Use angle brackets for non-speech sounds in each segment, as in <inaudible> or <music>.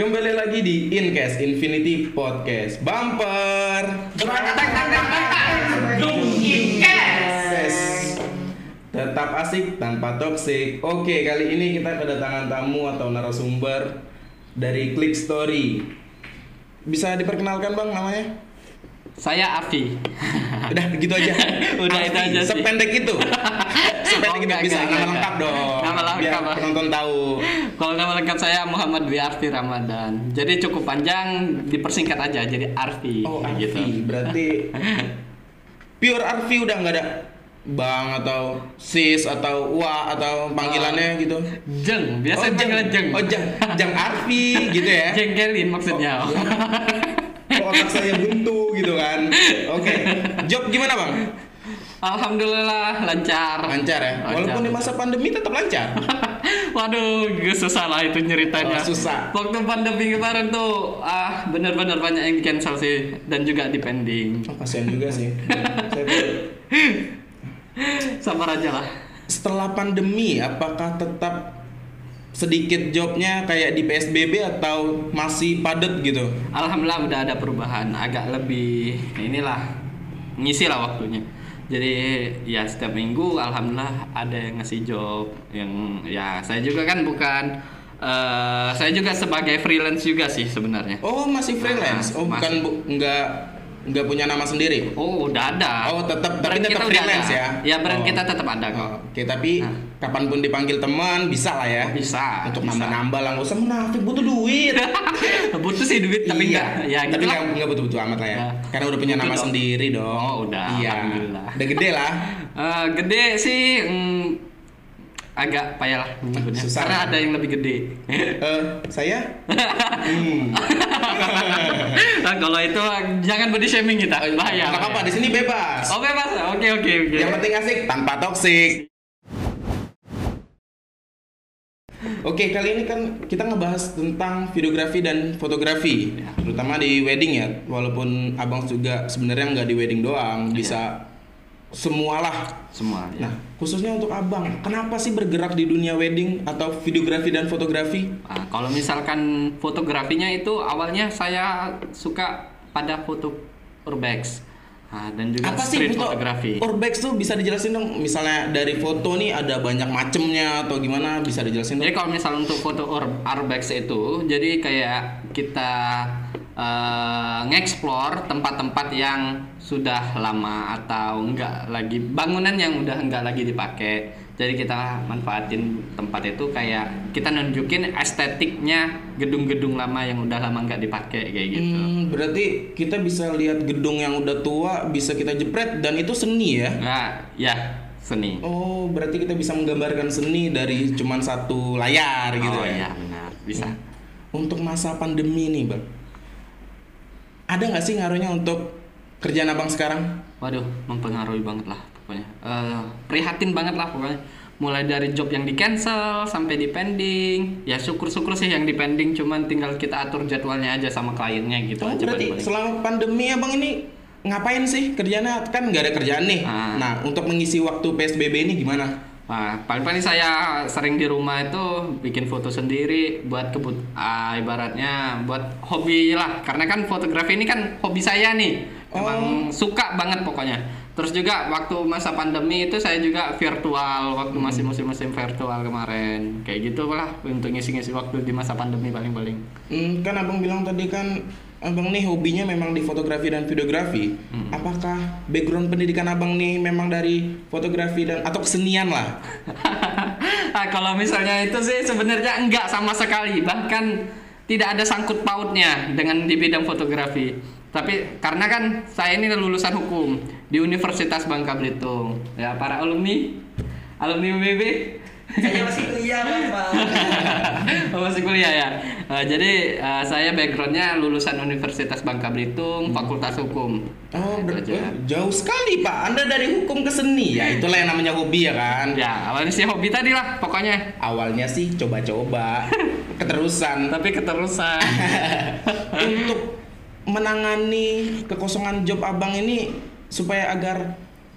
Kembali lagi di Incast Infinity Podcast Bumper. Tetap asik tanpa toksik. Oke, kali ini kita kedatangan tamu atau narasumber dari Click Story. Bisa diperkenalkan bang namanya? Saya Afi. Udah gitu aja. <laughs> Udah itu aja sih. Sependek itu. <laughs> Sependek Oh, enggak, bisa enggak, nama enggak. lengkap dong. Nama lengkap, Biar penonton tahu. Kalau nama lengkap saya Muhammad Dwi Arfi Ramadan. Jadi cukup panjang, dipersingkat aja jadi Arfi. Oh, Arfi. gitu. Berarti <laughs> pure Arfi udah nggak ada Bang atau Sis atau Wa atau panggilannya gitu. Jeng, biasa oh, panggilan Jeng. Oh, Jeng. Jeng Arfi gitu ya. <laughs> Jengkelin maksudnya. Oh, <laughs> Kok otak saya buntu gitu kan. Oke. Job gimana, Bang? Alhamdulillah lancar. Lancar ya. Lancar. Walaupun di masa pandemi tetap lancar. <laughs> Waduh, gue susah lah itu ceritanya. Oh, susah. Waktu pandemi kemarin tuh, ah benar-benar banyak yang di cancel sih dan juga di pending. Oh, kasihan juga sih. <laughs> Sabar aja lah. setelah pandemi apakah tetap sedikit jobnya kayak di PSBB atau masih padat gitu? Alhamdulillah udah ada perubahan, agak lebih inilah ngisi lah waktunya. Jadi ya setiap minggu alhamdulillah ada yang ngasih job yang ya saya juga kan bukan eh saya juga sebagai freelance juga sih sebenarnya. Oh masih freelance? Mas- Oh bukan masih. bu, nggak nggak punya nama sendiri? Oh udah ada. Oh, tetap- tapi tetap freelance ada. ya? Ya brand Oh. kita tetap ada kok. Oh, Oke tapi Nah. kapan pun dipanggil teman bisa lah ya? Bisa. Untuk nambah-nambah lah nggak usah menafik butuh duit. <laughs> Butuh sih duit tapi iya. enggak. Ya tapi gitu nggak butuh-butuh amat lah ya. Ya. Karena udah punya Butuh nama dong. sendiri dong. Oh, udah, Iya. alhamdulillah. Udah gede lah. <laughs> Eh, gede sih mm, agak payah lah menyebutnya. Susah. Karena ada yang lebih gede. Eh, saya? hmm. <laughs> Nah, kalau itu jangan body shaming kita, bahaya. Nggak apa-apa di sini bebas. Oh bebas, oke oke oke. Yang penting asik tanpa toksik. Oke, kali ini kan kita ngebahas tentang videografi dan fotografi, Ya. terutama di wedding ya. Walaupun abang juga sebenarnya nggak di wedding doang, bisa semualah. semua. Ya. Nah, khususnya untuk abang, kenapa sih bergerak di dunia wedding atau videografi dan fotografi? Ah, kalau misalkan fotografinya itu awalnya saya suka pada foto urbex. Ah, dan juga Apa sih street foto fotografi. urbex tuh bisa dijelasin dong? Misalnya dari foto nih ada banyak macemnya atau gimana? Bisa dijelasin dong? Jadi kalau misal untuk foto ur- urbex itu, jadi kayak kita eh, nge-explore tempat-tempat yang sudah lama atau enggak lagi bangunan yang udah enggak lagi dipakai. Jadi kita manfaatin tempat itu kayak kita nunjukin estetiknya gedung-gedung lama yang udah lama enggak dipakai kayak gitu. Hmm, berarti kita bisa lihat gedung yang udah tua bisa kita jepret dan itu seni ya? Nah, ya seni. Oh, berarti kita bisa menggambarkan seni dari cuman satu layar gitu oh ya? iya benar, bisa. Untuk masa pandemi nih, bang, ada nggak sih ngaruhnya untuk kerjaan abang sekarang? Waduh, mempengaruhi banget lah pokoknya. Eh, prihatin banget lah pokoknya. Mulai dari job yang di cancel sampai di pending. Ya syukur-syukur sih yang di pending cuman tinggal kita atur jadwalnya aja sama kliennya gitu Oh, aja berarti balik-balik. selama pandemi abang ini ngapain sih kerjanya? Kan nggak ada kerjaan nih. Ah. Nah, untuk mengisi waktu PSBB ini gimana? Nah, paling-paling saya sering di rumah itu bikin foto sendiri buat kebut ah, ibaratnya buat hobi lah. Karena kan fotografi ini kan hobi saya nih. Emang suka banget pokoknya. Terus juga waktu masa pandemi itu saya juga virtual waktu masih musim-musim virtual kemarin. Kayak gitu lah untuk ngisi-ngisi waktu di masa pandemi paling-paling. Hmm, kan abang bilang tadi kan abang nih hobinya memang di fotografi dan videografi. Hmm. Apakah background pendidikan abang nih memang dari fotografi dan atau kesenian lah? <laughs> ah, kalau misalnya itu sih sebenarnya enggak sama sekali bahkan tidak ada sangkut pautnya dengan di bidang fotografi. Tapi karena kan saya ini lulusan hukum di Universitas Bangka Belitung. Ya para alumni alumni UBB Saya masih kuliah, Bapak. <laughs> Oh, masih kuliah ya Eh, jadi eh, saya backgroundnya lulusan Universitas Bangka Belitung Fakultas Hukum Oh, ber- aja. eh, jauh sekali Pak. Anda dari hukum ke seni ya. Itulah yang namanya hobi ya kan. ya awalnya sih hobi tadi lah pokoknya Awalnya sih coba-coba, <laughs> keterusan. tapi keterusan <laughs> Untuk menangani kekosongan job abang ini supaya agar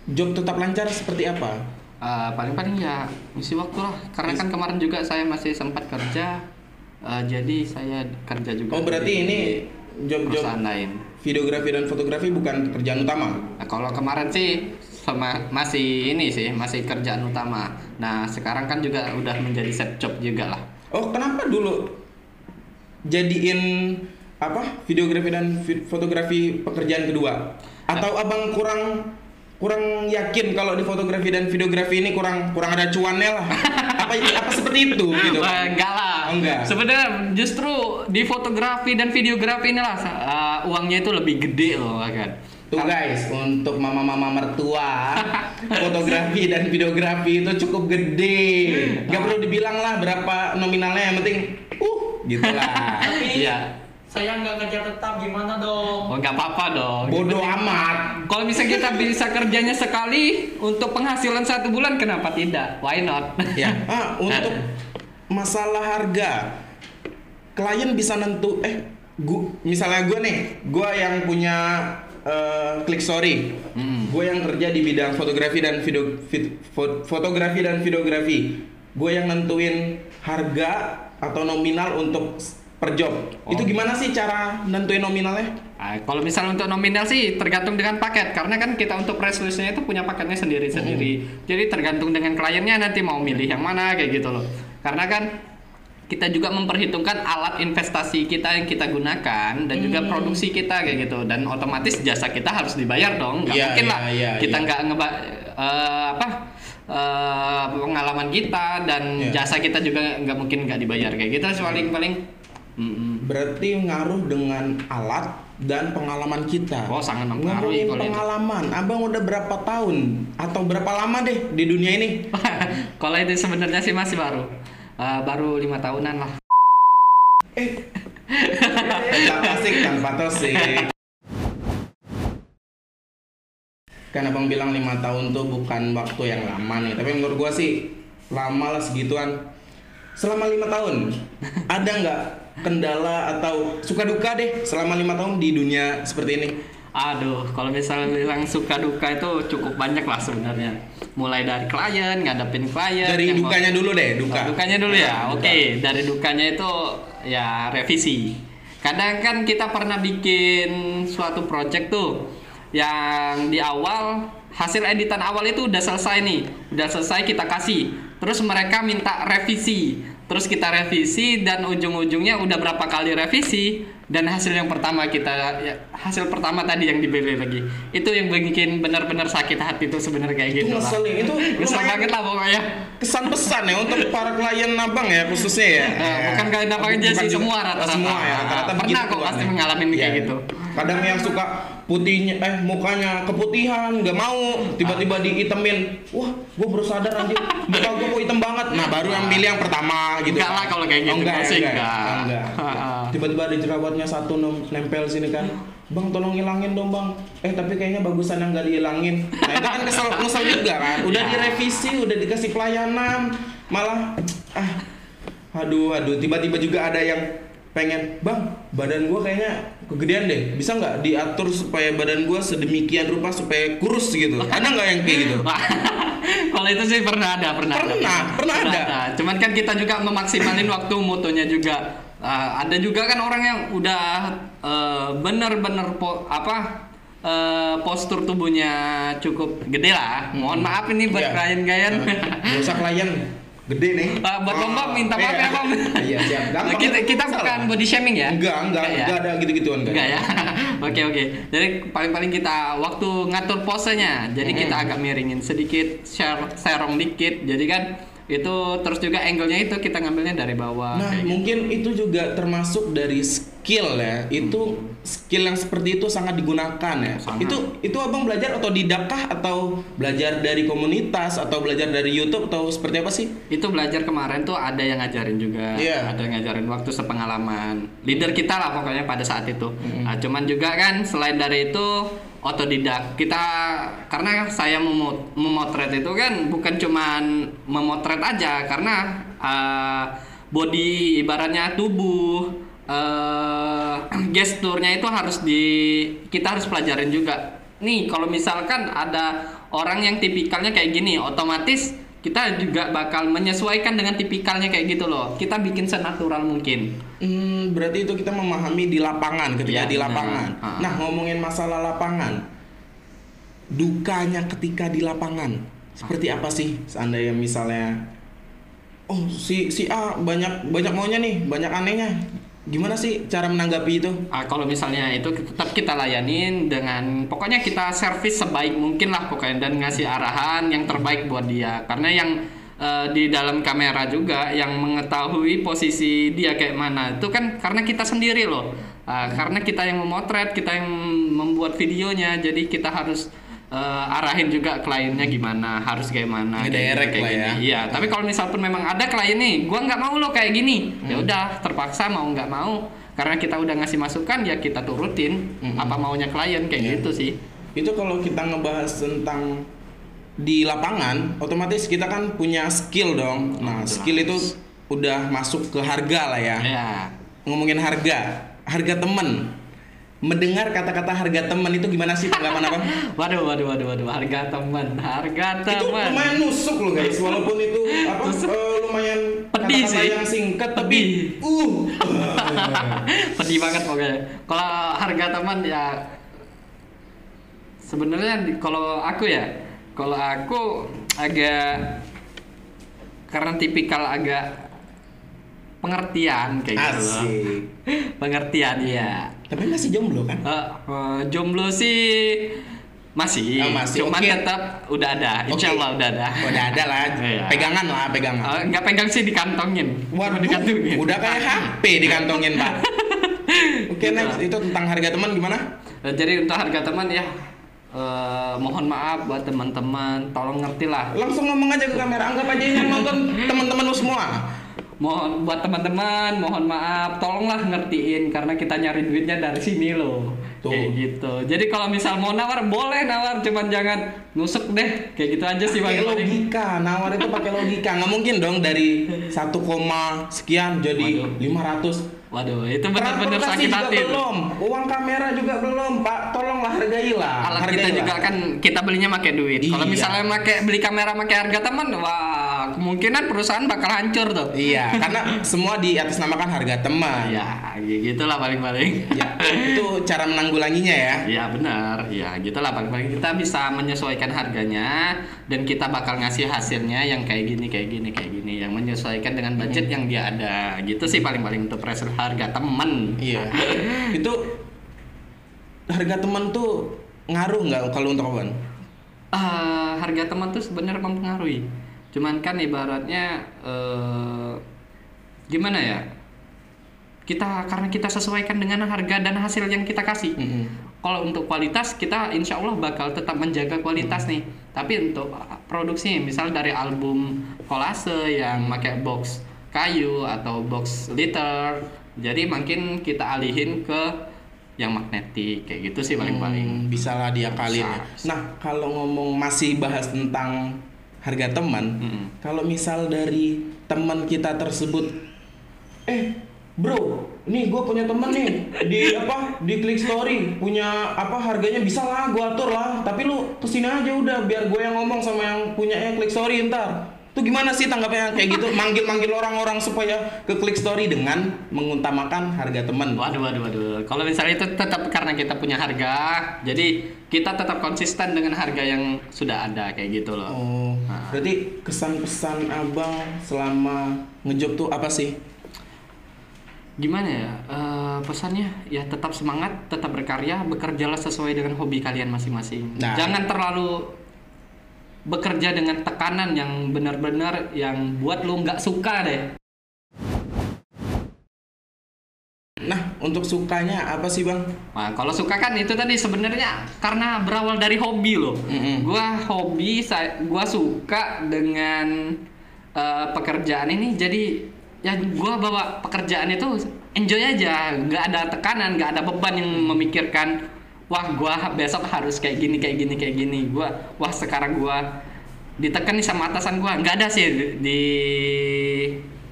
job tetap lancar seperti apa? Eh, paling-paling ya ngisi waktu lah karena kan kemarin juga saya masih sempat kerja Eh, jadi saya kerja juga. Oh berarti ini job-job lain. videografi dan fotografi bukan kerjaan utama. Nah, kalau kemarin sih sama masih ini sih masih kerjaan utama. Nah sekarang kan juga udah menjadi set job juga lah. Oh kenapa dulu jadiin apa videografi dan fotografi pekerjaan kedua? Atau abang kurang kurang yakin kalau di fotografi dan videografi ini kurang kurang ada cuannya lah? <laughs> apa apa seperti itu gitu? Enggak lah. Oh, enggak. Sebenarnya justru di fotografi dan videografi inilah uh, uangnya itu lebih gede loh kan. Tuh guys, untuk mama-mama mertua, <laughs> fotografi dan videografi itu cukup gede. Gak perlu dibilang lah berapa nominalnya, yang penting uh gitu lah. <laughs> Tapi Iya. Saya nggak kerja tetap gimana dong? Oh nggak apa-apa dong. Bodoh amat. Kalau misalnya kita bisa kerjanya sekali untuk penghasilan satu bulan, kenapa tidak? Why not? Ya, <laughs> ah, untuk masalah harga, klien bisa nentu eh gua, misalnya gue nih, gue yang punya eh, Click Story, Hmm. gue yang kerja di bidang fotografi dan video vid- fo- fotografi dan videografi, gue yang nentuin harga atau nominal untuk per job. Oh. Itu gimana sih cara nentuin nominalnya? Ah, kalau misalnya untuk nominal sih tergantung dengan paket karena kan kita untuk press release-nya itu punya paketnya sendiri-sendiri. Jadi tergantung dengan kliennya nanti mau milih yang mana kayak gitu loh. Karena kan kita juga memperhitungkan alat investasi kita yang kita gunakan dan juga produksi kita kayak gitu dan otomatis jasa kita harus dibayar dong. Nggak Iya, mungkin lah iya, kita iya. nggak ngeba eh, apa eh, pengalaman kita dan Iya. jasa kita juga nggak mungkin nggak dibayar kayak gitu paling paling Mm-mm. Berarti ngaruh dengan alat dan pengalaman kita. Oh, sangat mempengaruhi Ngomongin kalau itu. pengalaman, abang udah berapa tahun atau berapa lama deh di dunia ini? <laughs> Kalau itu sebenarnya sih masih baru, Eh, baru lima tahunan lah. Tanpa asik, tanpa tosik. Kan abang bilang lima tahun tuh bukan waktu yang lama nih, tapi menurut gua sih lama lah segituan. Selama lima tahun, ada nggak kendala atau suka duka deh selama lima tahun di dunia seperti ini? Aduh, kalau misalnya bilang suka duka itu cukup banyak lah sebenarnya. Mulai dari klien, ngadepin klien. Dari yang mau- dukanya dulu deh, duka. Oh, dukanya dulu ya. Oke, dari dukanya itu ya revisi. Kadang kan kita pernah bikin suatu project tuh yang di awal hasil editan awal itu udah selesai nih, udah selesai kita kasih. Terus mereka minta revisi. Terus kita revisi dan ujung-ujungnya udah berapa kali revisi dan hasil yang pertama kita ya, hasil pertama tadi yang dibeli lagi. Itu yang bikin benar-benar sakit hati tuh sebenarnya kayak Itu gitu lah. itu <laughs> lumayan banget lah pokoknya. kesan pesan ya untuk para klien abang ya khususnya ya. Eh, bukan klien abang aja sih, semua rata-rata. Semua ya rata-rata Pernah kok pasti mengalami kayak Iya. gitu. Kadang yang suka putihnya eh mukanya keputihan nggak mau tiba-tiba dihitemin wah gue baru sadar anjir muka gue kok hitam banget. Nah baru yang milih yang pertama gitu. Enggak lah kalau kayak gitu, oh, enggak, sih enggak, enggak. enggak. <laughs> Tiba-tiba ada jerawatnya satu nem- nempel sini kan. Bang tolong hilangin dong bang. Eh tapi kayaknya bagusan yang nggak dihilangin. Nah itu kan kesel kesel juga kan. Udah Ya. direvisi udah dikasih pelayanan. Malah ah aduh aduh. Tiba-tiba juga ada yang pengen bang badan gua kayaknya kegedean deh bisa nggak diatur supaya badan gua sedemikian rupa supaya kurus gitu <laughs> ada nggak yang kayak gitu kalau itu sih pernah ada, pernah, Pernah, pernah ada. Cuman kan kita juga memaksimalin waktu mutunya juga. Ah, ada juga kan orang yang udah eh, bener-bener po- apa eh, postur tubuhnya cukup gede lah. Mohon maaf ini buat klien-klien. Nggak usah klien <laughs> gede nih Ah, buat lomba minta maaf ya bang. iya siap Gampang, kita kita nggak bukan masalah. body shaming ya. enggak enggak ya? enggak ada gitu-gituan Enggak ya. <laughs> Oke oke. Jadi paling-paling kita waktu ngatur posenya, jadi Mm-mm. kita agak miringin sedikit, share serong dikit. Jadi kan itu terus juga angle-nya itu kita ngambilnya dari bawah. Nah, gitu. mungkin itu juga termasuk dari skill ya. Itu skill yang seperti itu sangat digunakan ya. Sangat. Itu itu Abang belajar otodidak kah atau belajar dari komunitas atau belajar dari YouTube atau seperti apa sih? itu belajar kemarin tuh ada yang ngajarin juga, Iya. ada yang ngajarin waktu sepengalaman. Leader kita lah pokoknya pada saat itu. Mm-hmm. Nah, cuman juga kan selain dari itu otodidak. Kita karena saya memot- memotret itu kan bukan cuman memotret aja karena uh, body ibaratnya tubuh eh <clears throat> gesturnya itu harus di kita harus pelajarin juga. Nih kalau misalkan ada orang yang tipikalnya kayak gini otomatis kita juga bakal menyesuaikan dengan tipikalnya kayak gitu loh. Kita bikin senatural mungkin. Hmm, berarti itu kita memahami di lapangan ketika Iya, di lapangan. Ah. Nah, ngomongin masalah lapangan, dukanya ketika di lapangan seperti apa sih? Seandainya misalnya, oh si si A banyak banyak maunya nih, banyak anehnya. Gimana sih cara menanggapi itu? Ah, kalau misalnya itu tetap kita layanin dengan pokoknya kita servis sebaik mungkin lah pokoknya dan ngasih arahan yang terbaik buat dia karena yang eh, di dalam kamera juga yang mengetahui posisi dia kayak mana itu kan karena kita sendiri loh Ah, karena kita yang memotret kita yang membuat videonya jadi kita harus eh, arahin juga kliennya gimana harus kayak mana kayak gini, kayak lah ya. gini. Iya, tapi kalau misal pun memang ada klien nih, gua nggak mau lo kayak gini, ya udah terpaksa mau nggak mau karena kita udah ngasih masukan ya kita turutin apa maunya klien kayak Iya. gitu sih. Itu kalau kita ngebahas tentang di lapangan, otomatis kita kan punya skill dong. Nah, Jelas. skill itu udah masuk ke harga lah ya. Ya. Ngomongin harga, harga temen. Mendengar kata-kata harga temen itu gimana sih tanggapan apa? <laughs> Waduh, waduh, waduh, waduh, harga teman, harga itu teman. lumayan nusuk loh guys, walaupun itu apa eh, lumayan Pedih sih. yang singkat tapi uh. <laughs> Pedih banget pokoknya. Kalau harga teman ya sebenarnya kalau aku ya, kalau aku agak karena tipikal agak pengertian kayak gitu loh. <laughs> Pengertian ya. Tapi masih jomblo kan? Eh, eh, jomblo sih masih, Oh, masih, cuman oke. tetap udah ada, insya Oke. Allah udah ada. Udah ada lah, <laughs> Iya. pegangan lah, pegangan. Eh, nggak pegang sih dikantongin, Waduh, dikantongin. udah kayak <laughs> HP dikantongin pak. Oke Gitu next itu tentang harga teman gimana? Jadi untuk harga teman ya, eh, mohon maaf buat teman-teman, tolong ngerti lah. Langsung ngomong aja ke kamera, anggap aja ini yang nonton teman-teman lu semua. Mohon buat teman-teman, mohon maaf, tolonglah ngertiin karena kita nyari duitnya dari sini loh. Tuh. Kayak gitu. Jadi kalau misal mau nawar boleh nawar, cuman jangan nusuk deh. Kayak gitu aja sih Pakai logika, nawar itu pakai logika. Nggak mungkin dong dari 1, koma sekian jadi Waduh. 500. Waduh, itu benar-benar sakit juga hati. tuh. belum, uang kamera juga belum, Pak. Tolonglah hargailah. Alat kita juga kan kita belinya pakai duit. Kalau Iya. misalnya pakai beli kamera pakai harga teman, wah kemungkinan perusahaan bakal hancur tuh. Iya, karena semua di atas namakan harga teman. Ya, gitulah paling-paling. Ya, itu cara menanggulanginya ya. Iya benar, ya gitulah paling-paling kita bisa menyesuaikan harganya dan kita bakal ngasih hasilnya yang kayak gini kayak gini kayak gini yang menyesuaikan dengan budget yang dia ada gitu sih paling-paling untuk preset harga temen. Iya. itu harga teman tuh ngaruh nggak kalau untuk kawan? Ah, harga teman tuh sebenarnya mempengaruhi. Cuman kan ibaratnya eh, gimana ya? Kita karena kita sesuaikan dengan harga dan hasil yang kita kasih. Mm-mm. Kalau untuk kualitas kita insya Allah bakal tetap menjaga kualitas nih. Tapi untuk produksi misal dari album kolase yang pakai box kayu atau box liter, jadi mungkin kita alihin ke yang magnetik kayak gitu sih paling-paling. Hmm, bisa lah diakalin ya. Bisa, bisa. Nah, kalau ngomong masih bahas tentang harga teman, Mm-mm. kalau misal dari teman kita tersebut, eh bro, nih gue punya temen nih di apa di Klik Story punya apa harganya bisa lah gue atur lah, tapi lu ke sini aja udah biar gue yang ngomong sama yang punyanya Klik Story ntar. Tuh gimana sih tanggapnya kayak gitu? Manggil-manggil orang-orang supaya ke Klik Story dengan mengutamakan harga teman. Waduh, waduh, waduh. Kalau misalnya itu tetap karena kita punya harga, jadi kita tetap konsisten dengan harga yang sudah ada kayak gitu loh. Oh, Nah. berarti kesan-pesan abang selama ngejob tuh apa sih? Gimana ya eh, pesannya? Ya tetap semangat, tetap berkarya, bekerjalah sesuai dengan hobi kalian masing-masing. Nah. Jangan terlalu bekerja dengan tekanan yang benar-benar yang buat lu nggak suka deh. Nah, untuk sukanya apa sih bang? Nah, kalau suka kan itu tadi sebenarnya karena berawal dari hobi loh. Mm-mm. Gua hobi, saya, gua suka dengan eh, pekerjaan ini. Jadi ya gua bawa pekerjaan itu enjoy aja, nggak ada tekanan, nggak ada beban yang memikirkan. Wah, gua besok harus kayak gini, kayak gini, kayak gini. Gua, wah sekarang gua ditekan nih sama atasan gua. Nggak ada sih di, di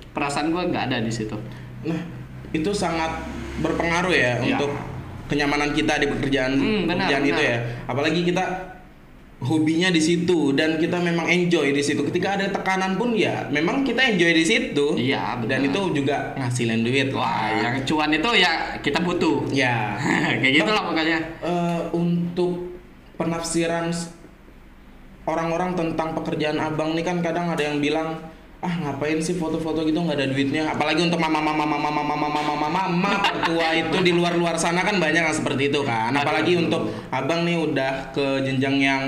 perasaan gua nggak ada di situ. Nah, itu sangat berpengaruh ya, Ya. untuk kenyamanan kita di pekerjaan Hmm, benar, pekerjaan itu benar. ya. Apalagi kita hobinya di situ dan kita memang enjoy di situ. Ketika ada tekanan pun ya memang kita enjoy di situ. Iya, Dan benar. itu juga ngasilin duit. Wah, lah. yang cuan itu ya kita butuh. ya. <laughs> Kayak gitu lah pokoknya. Eh, untuk penafsiran orang-orang tentang pekerjaan abang nih kan kadang ada yang bilang ah ngapain sih foto-foto gitu? Nggak ada duitnya. Apalagi untuk mama mama mama mama mama mama mama mama tua itu di luar luar sana kan banyak yang seperti itu kan. Apalagi untuk abang nih udah ke jenjang yang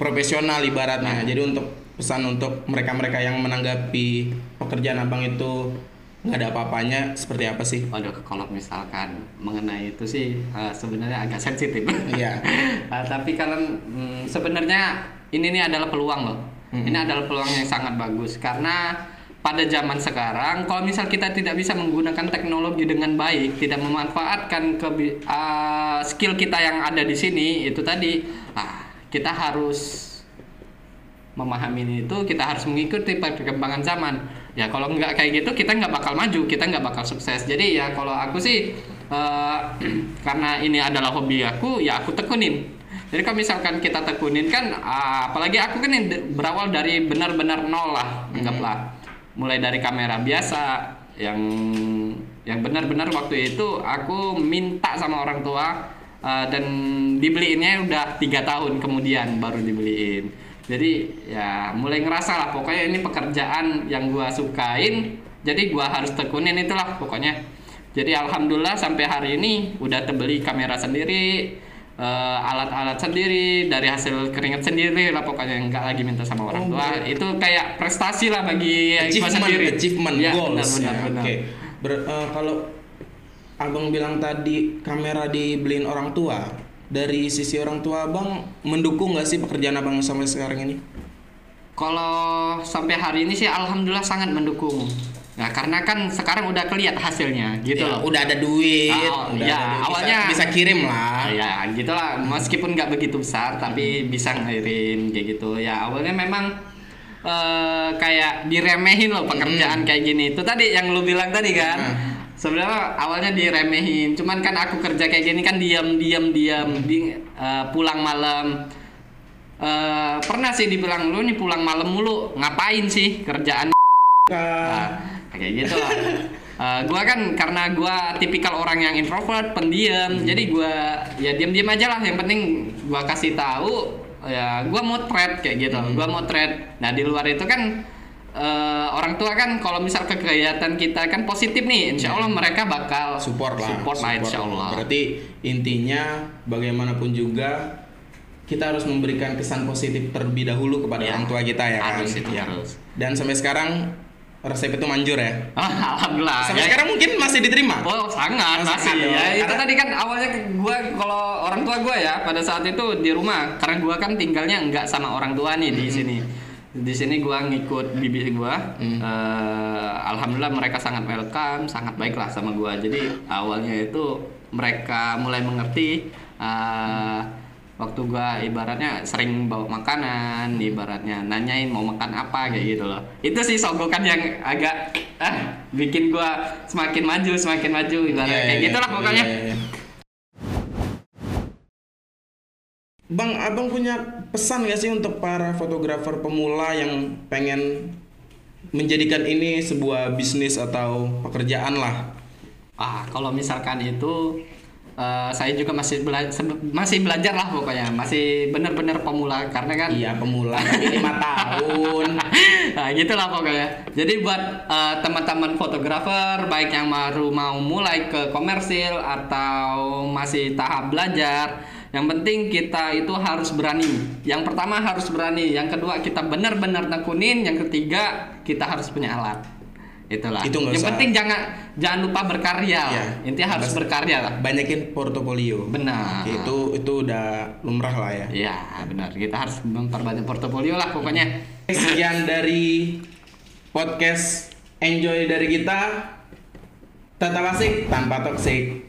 profesional ibaratnya. Jadi untuk pesan untuk mereka-mereka yang menanggapi pekerjaan abang itu nggak ada apa-apanya. Seperti apa sih? Waduh, kalau misalkan mengenai itu sih eh, sebenarnya agak sensitif. Iya. <laughs> Eh, tapi kalau mm, sebenarnya ini nih adalah peluang loh. Mm-mm. Ini adalah peluang yang sangat bagus. Karena pada zaman sekarang kalau misal kita tidak bisa menggunakan teknologi dengan baik, tidak memanfaatkan kebi- eh, skill kita yang ada di sini itu tadi, ah, kita harus memahami itu kita harus mengikuti perkembangan zaman. Ya kalau nggak kayak gitu kita nggak bakal maju kita nggak bakal sukses. Jadi ya kalau aku sih eh, <clears throat> karena ini adalah hobi aku ya aku tekunin jadi kalau misalkan kita tekunin kan ah, apalagi aku kan yang berawal dari benar-benar nol lah anggaplah. Mulai dari kamera biasa yang yang benar-benar waktu itu aku minta sama orang tua Uh, dan dibeliinnya udah tiga tahun kemudian baru dibeliin. Jadi ya mulai ngerasa lah pokoknya ini pekerjaan yang gua sukain jadi gua harus tekunin itulah pokoknya. Jadi alhamdulillah sampai hari ini udah terbeli kamera sendiri uh, alat-alat sendiri dari hasil keringat sendiri lah pokoknya nggak lagi minta sama Oh, orang tua itu kayak prestasi lah bagi achievement sendiri achievement ya, goals benar, benar, ya. benar. Oke. Ber- eh, kalau abang bilang tadi kamera dibeliin orang tua dari sisi orang tua abang mendukung nggak sih pekerjaan abang sampai sekarang ini Kalau sampai hari ini sih alhamdulillah sangat mendukung. Nah, karena kan sekarang udah kelihatan hasilnya gitu Ya, loh. udah ada duit Ah, udah ya, ada duit, bisa- awalnya- bisa, kirim lah. Ah, ya gitu lah meskipun nggak begitu besar tapi bisa ngairin kayak gitu. Ya awalnya memang eh, kayak diremehin loh pekerjaan kayak gini. Itu tadi yang lu bilang tadi kan? Hmm. sebenarnya awalnya diremehin. Cuman kan aku kerja kayak gini kan diam diam diam di eh, pulang malam. Eh, pernah sih dibilang lu nih pulang malam mulu ngapain sih kerjaan? Nah, kayak gitu lah. Eh, gua kan karena gua tipikal orang yang introvert, pendiam, jadi gua ya diam-diam aja lah. Yang penting gua kasih tahu ya gua mau trade kayak gitu. Gua mau trade. Nah, di luar itu kan eh, orang tua kan kalau misal kegiatan kita kan positif nih, insya Allah mereka bakal support lah support lah insya Allah. berarti intinya bagaimanapun juga kita harus memberikan kesan positif terlebih dahulu kepada Ya, orang tua kita ya kan harus itu, Ya. harus. dan sampai sekarang resep itu manjur ya <laughs> Alhamdulillah. sampai Ya, sekarang mungkin masih diterima Oh sangat Masih masih ada. ya itu Karena- tadi kan awalnya gua kalau orang tua gua ya pada saat itu di rumah karena gua kan tinggalnya enggak sama orang tua nih di sini di sini gua ngikut bibi gua Hmm. Eh, alhamdulillah mereka sangat welcome sangat baik lah sama gua jadi awalnya itu mereka mulai mengerti eh, waktu gua ibaratnya sering bawa makanan ibaratnya nanyain mau makan apa kayak gitu loh itu sih sogokan yang agak ah bikin gua semakin maju semakin maju ibaratnya Iya, kayak iya, gitu lah iya, pokoknya iya, iya. Bang, abang punya pesan gak sih untuk para fotografer pemula yang pengen menjadikan ini sebuah bisnis atau pekerjaan lah? ah kalau misalkan itu eh, saya juga masih bela- sebe- masih belajar lah pokoknya. Masih benar-benar pemula karena kan Iya pemula lima <laughs> tahun. nah gitulah pokoknya. Jadi buat eh, teman-teman fotografer baik yang baru mau mulai ke komersil atau masih tahap belajar yang penting kita itu harus berani. Yang pertama harus berani yang kedua kita benar-benar tekunin yang ketiga kita harus punya alat itulah Itu yang usah. penting jangan jangan lupa berkarya Iya. intinya harus Bas- berkarya lah Banyakin portofolio. benar itu itu udah lumrah lah ya. Iya benar kita harus memperbanyak portofolio lah pokoknya Sekian dari podcast Enjoy dari kita. Tetap asik tanpa toksik.